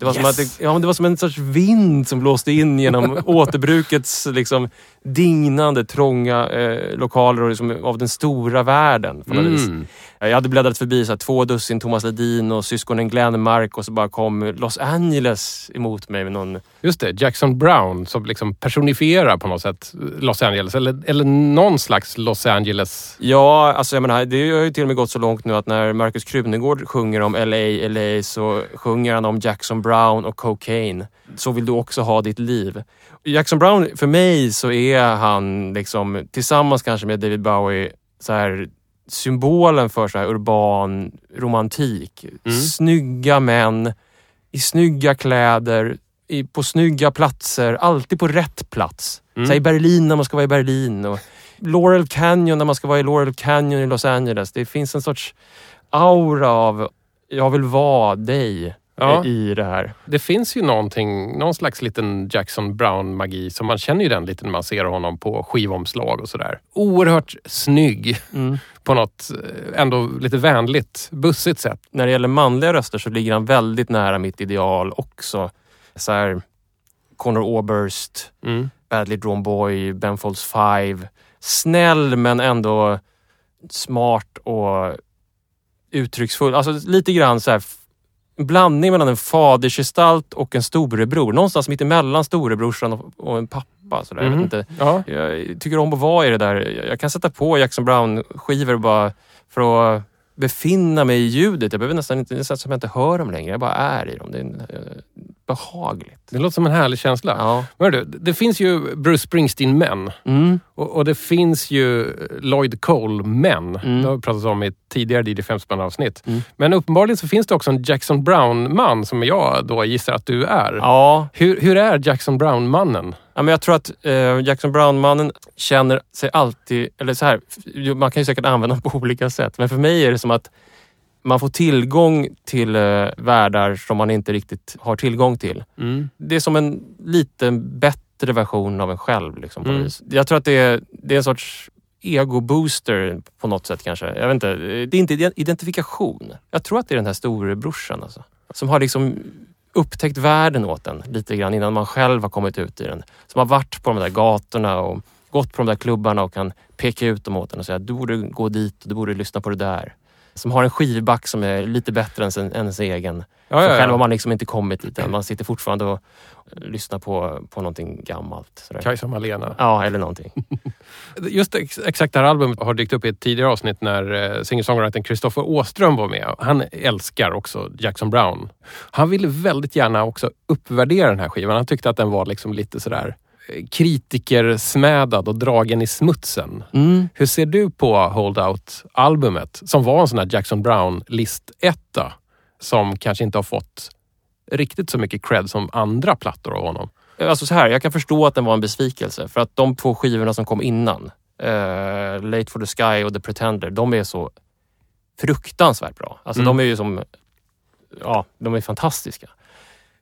Det var, som Yes. att det, ja, det var som en sorts vind som blåste in genom återbrukets liksom, dignande, trånga eh, lokaler och liksom, av den stora världen. På något vis. mm. Jag hade bläddrat förbi så här, två dussin Thomas Ledin och syskonen Glenmark och så bara kom Los Angeles emot mig med någon... just det. Jackson Brown som liksom personifierar på något sätt Los Angeles. Eller, eller någon slags Los Angeles. Ja, alltså jag menar, det har ju till och med gått så långt nu att när Markus Krunegård sjunger om LA, LA så sjunger han om Jackson Brown och cocaine. Så vill du också ha ditt liv. Jackson Brown, för mig så är han liksom tillsammans kanske med David Bowie så här symbolen för så här urban romantik. Snygga män i snygga kläder, i, på snygga platser, alltid på rätt plats. Så här, I Berlin när man ska vara i Berlin. Och Laurel Canyon när man ska vara i Laurel Canyon i Los Angeles. Det finns en sorts aura av jag vill vara dig Ja. i det här. Det finns ju någonting, någon slags liten Jackson Brown-magi. som man känner ju den lite när man ser honom på skivomslag och sådär. Oerhört snygg på något eh, ändå lite vänligt, bussigt sätt. När det gäller manliga röster så ligger han väldigt nära mitt ideal också. Så här, Conor Oberst, Mm. Badly Drawn Boy, Ben Folds Five. snäll men ändå smart och uttrycksfull. Alltså lite grann så här, blandning mellan en fadersgestalt och en storebror. Någonstans mitt emellan storebrorsan och, och en pappa. Så där. Jag, vet Mhm. inte. Ja. jag tycker om att vara i det där. Jag- kan sätta på Jackson Brown-skivor bara för att befinna mig i ljudet. Jag behöver nästan inte, nästan som jag inte hör dem längre. Jag bara är i dem. Det är eh, behagligt. Det låter som en härlig känsla. Ja. Men du, det finns ju Bruce Springsteen-män. Mm. Och, och det finns ju Lloyd Cole-män. Mm. Det har vi pratat om i ett tidigare DJ 5 avsnitt Mm. Men uppenbarligen så finns det också en Jackson Brown-man som jag då gissar att du är. Ja, Hur, hur är Jackson Brown-mannen? Ja, men jag tror att eh, Jackson Brown-mannen känner sig alltid... Eller så här, man kan ju säkert använda på olika sätt. Men för mig är det som att man får tillgång till eh, världar som man inte riktigt har tillgång till. Det är som en lite bättre version av en själv. Liksom, på Mm. vis. Jag tror att det är, det är en sorts ego-booster på något sätt kanske. Jag vet inte. Det är inte ide- identifikation. Jag tror att det är den här storebrorsan alltså, som har liksom upptäckt världen åt en lite grann innan man själv har kommit ut i den. Som har varit på de där gatorna och gått på de där klubbarna och kan peka ut dem åt en och säga du borde gå dit och du borde lyssna på det där. Som har en skivback som är lite bättre än sin, ens egen. Ja, För ja, själv har ja. man liksom inte kommit dit än. Man sitter fortfarande och lyssnar på, på någonting gammalt. Sådär. Kajsa Malena. Ja, eller någonting. Just ex, exakt det här albumet har dykt upp i ett tidigare avsnitt när eh, singer-songwritern Kristoffer Åström var med. Han älskar också Jackson Brown. Han ville väldigt gärna också uppvärdera den här skivan. Han tyckte att den var liksom lite sådär eh, kritikersmädad och dragen i smutsen. Mm. Hur ser du på Hold Out-albumet som var en sån här Jackson Brown-listetta som kanske inte har fått riktigt så mycket cred som andra plattor av honom? Alltså så här, jag kan förstå att den var en besvikelse. För att de två skivorna som kom innan, eh, Late for the Sky och The Pretender, de är så fruktansvärt bra. Alltså Mm. de är ju som, ja, de är fantastiska.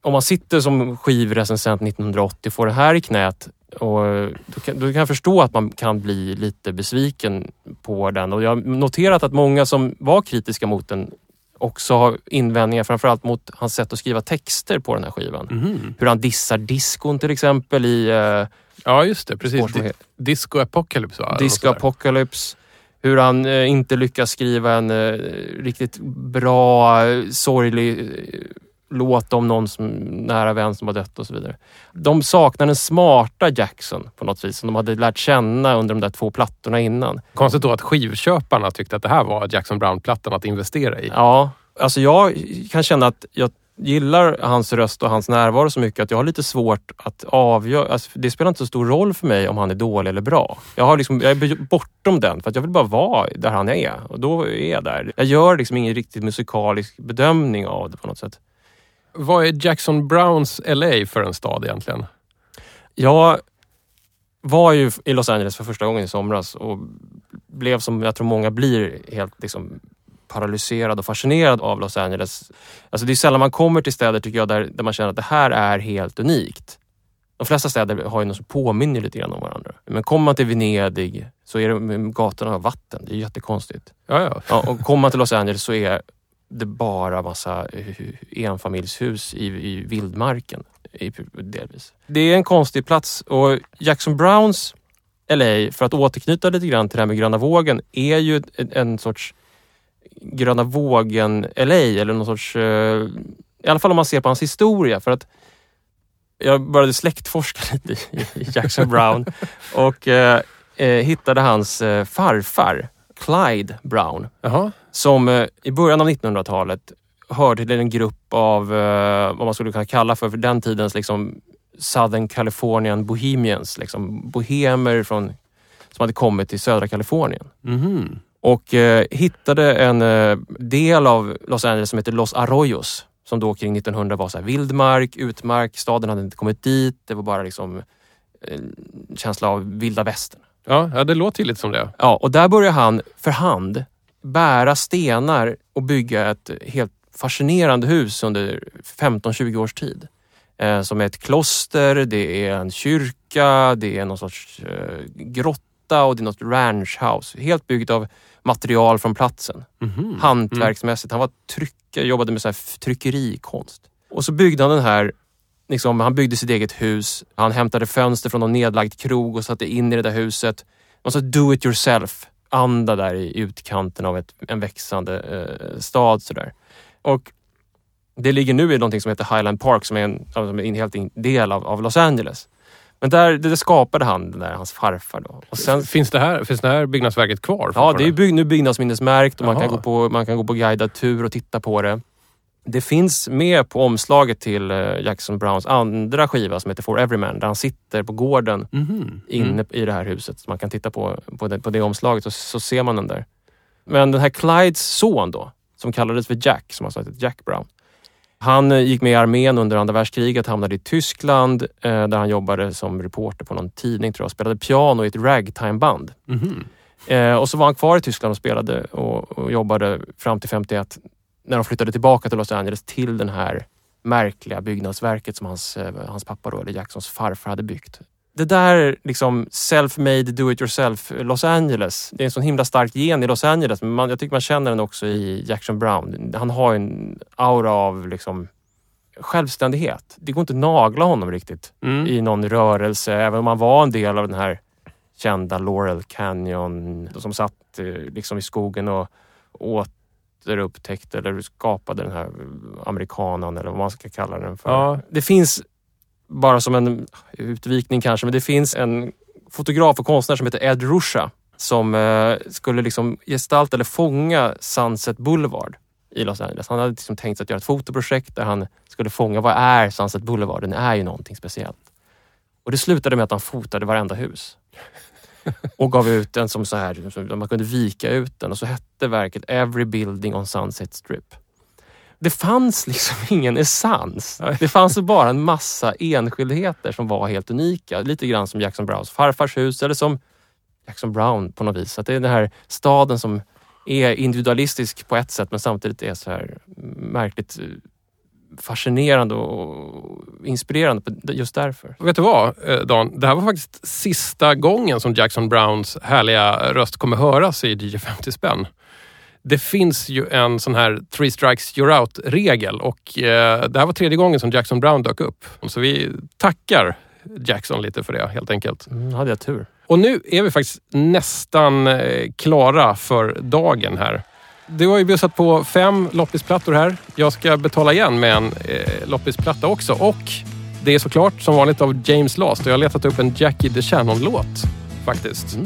Om man sitter som skivrecensent 1980 och får det här i knät och då, kan, då kan jag förstå att man kan bli lite besviken på den. Och jag har noterat att många som var kritiska mot den också har invändningar framförallt mot hans sätt att skriva texter på den här skivan. Hur han dissar diskon till exempel i eh, Ja, just det. Precis. heter Disco Apocalypse, va? Disco. Apocalypse. Hur han eh, inte lyckas skriva en eh, riktigt bra, eh, sorglig eh, låt om någon som, nära vän som har dött och så vidare. De saknar den smarta Jackson på något vis, som de hade lärt känna under de där två plattorna innan. Konstigt då att skivköparna tyckte att det här var Jackson Brown-plattan att investera i. Ja, alltså jag kan känna att jag gillar hans röst och hans närvaro så mycket att jag har lite svårt att avgöra. Alltså, det spelar inte så stor roll för mig om han är dålig eller bra. Jag, har liksom, jag är bortom den för att jag vill bara vara där han är och då är jag där. Jag gör liksom ingen riktigt musikalisk bedömning av det på något sätt. Vad är Jackson Browns LA för en stad egentligen? Jag var ju i Los Angeles för första gången i somras och blev som jag tror många blir helt liksom paralyserad och fascinerad av Los Angeles. Alltså det är sällan man kommer till städer tycker jag där, där man känner att det här är helt unikt. De flesta städer har ju något som påminner lite grann om varandra. Men kommer man till Venedig så är det gatorna av vatten. Det är jättekonstigt. Ja, ja. Ja, och kommer man till Los Angeles så är det bara massa eh, enfamiljshus i, i vildmarken. I, delvis. Det är en konstig plats och Jackson Browns LA, för att återknyta lite grann till det här med gröna vågen, är ju en, en sorts gröna vågen LA eller någon sorts, eh, i alla fall om man ser på hans historia. För att jag började släktforska lite i, i Jackson Brown och eh, eh hittade hans farfar Clyde Brown Jaha som eh, i början av 1900-talet hörde till en grupp av eh, vad man skulle kunna kalla för, för den tidens liksom Southern Californian Bohemians. Liksom bohemer från, som hade kommit till södra Kalifornien. Mhm. Och eh, hittade en eh, del av Los Angeles som heter Los Arroyos. Som då kring 1900 var så här vildmark, utmark. Staden hade inte kommit dit. Det var bara liksom en känsla av vilda västern. Ja, ja, det låter ju lite som det. Ja, och där börjar han för hand bära stenar och bygga ett helt fascinerande hus under 15-20 års tid. Eh, som är ett kloster, det är en kyrka, det är någon sorts eh, grotta och det är något ranchhouse. Helt byggt av material från platsen. Mhm. Hantverksmässigt. Han var tryckare, jobbade med så här tryckerikonst. Och så byggde han den här Liksom, han byggde sitt eget hus. Han hämtade fönster från någon nedlagd krog och satte in i det där huset. Sorts do it yourself anda där i utkanten av ett, en växande eh, stad. Sådär. Och det ligger nu i någonting som heter Highland Park som är en, som är en helt del av, av Los Angeles. Men där, det, det skapade han, där, hans farfar. Då. Och sen, Finns det här, finns det här byggnadsverket kvar? ja, det är bygg, nu byggnadsminnesmärkt och man kan, gå på, man kan gå på guidad tur och titta på det. Det finns med på omslaget till eh, Jackson Browns andra skiva som heter For Everyman där han sitter på gården Mhm. inne i det här huset. Så man kan titta på, på, det, på det omslaget och så ser man den där. Men den här Clydes son då, som kallades för Jack, som alltså heter Jack Brown. Han eh, gick med i armén under andra världskriget, hamnade i Tyskland eh, där han jobbade som reporter på någon tidning tror jag. Spelade piano i ett ragtimeband. Mhm. Eh, och så var han kvar i Tyskland och spelade och, och jobbade fram till 51 när de flyttade tillbaka till Los Angeles till den här märkliga byggnadsverket som hans, eh, hans pappa då, eller Jacksons farfar hade byggt. Det där liksom self-made do it yourself Los Angeles. Det är en sån himla stark gen i Los Angeles men man, jag tycker man känner den också i Jackson Brown. Han har en aura av liksom självständighet. Det går inte att nagla honom riktigt Mm. i någon rörelse även om han var en del av den här kända Laurel Canyon som satt eh, liksom i skogen och återupptäckte eller skapade den här amerikanan eller vad man ska kalla den för. Ja. Det finns, bara som en utvikning kanske, men det finns en fotograf och konstnär som heter Ed Ruscha som eh, skulle liksom gestalta eller fånga Sunset Boulevard i Los Angeles. Han hade liksom tänkt sig att göra ett fotoprojekt där han skulle fånga vad är Sunset Boulevard? Den är ju någonting speciellt. Och det slutade med att han fotade varenda hus. Och gav ut den som så här, man kunde vika ut den och så hette verket Every Building on Sunset Strip. Det fanns liksom ingen essens. Det fanns bara en massa enskildheter som var helt unika. Lite grann som Jackson Browns farfars hus eller som Jackson Brown på något vis. Att det är den här staden som är individualistisk på ett sätt men samtidigt är så här märkligt eh, fascinerande och inspirerande just därför. Vet du vad, eh, Dan? Det här var faktiskt sista gången som Jackson Browns härliga röst kommer höras i DJ 50 spänn. Det finns ju en sån här three strikes you're out-regel och eh, det här var tredje gången som Jackson Brown dök upp. Så vi tackar Jackson lite för det helt enkelt. Mm, hade jag tur. Och nu är vi faktiskt nästan eh, klara för dagen här. Du har ju bjussat på fem loppisplattor här. Jag ska betala igen med en eh, loppisplatta också. Och det är såklart som vanligt av James Last och jag har letat upp en Jackie DeShannon-låt faktiskt.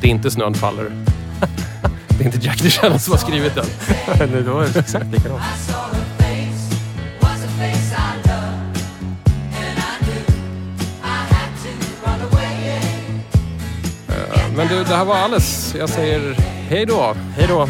Det är inte Snön faller. det är inte Jackie DeShannon som har skrivit den. Nej, det var exakt likadant. Men du, det här var alles. Jag säger hej då. Hej då.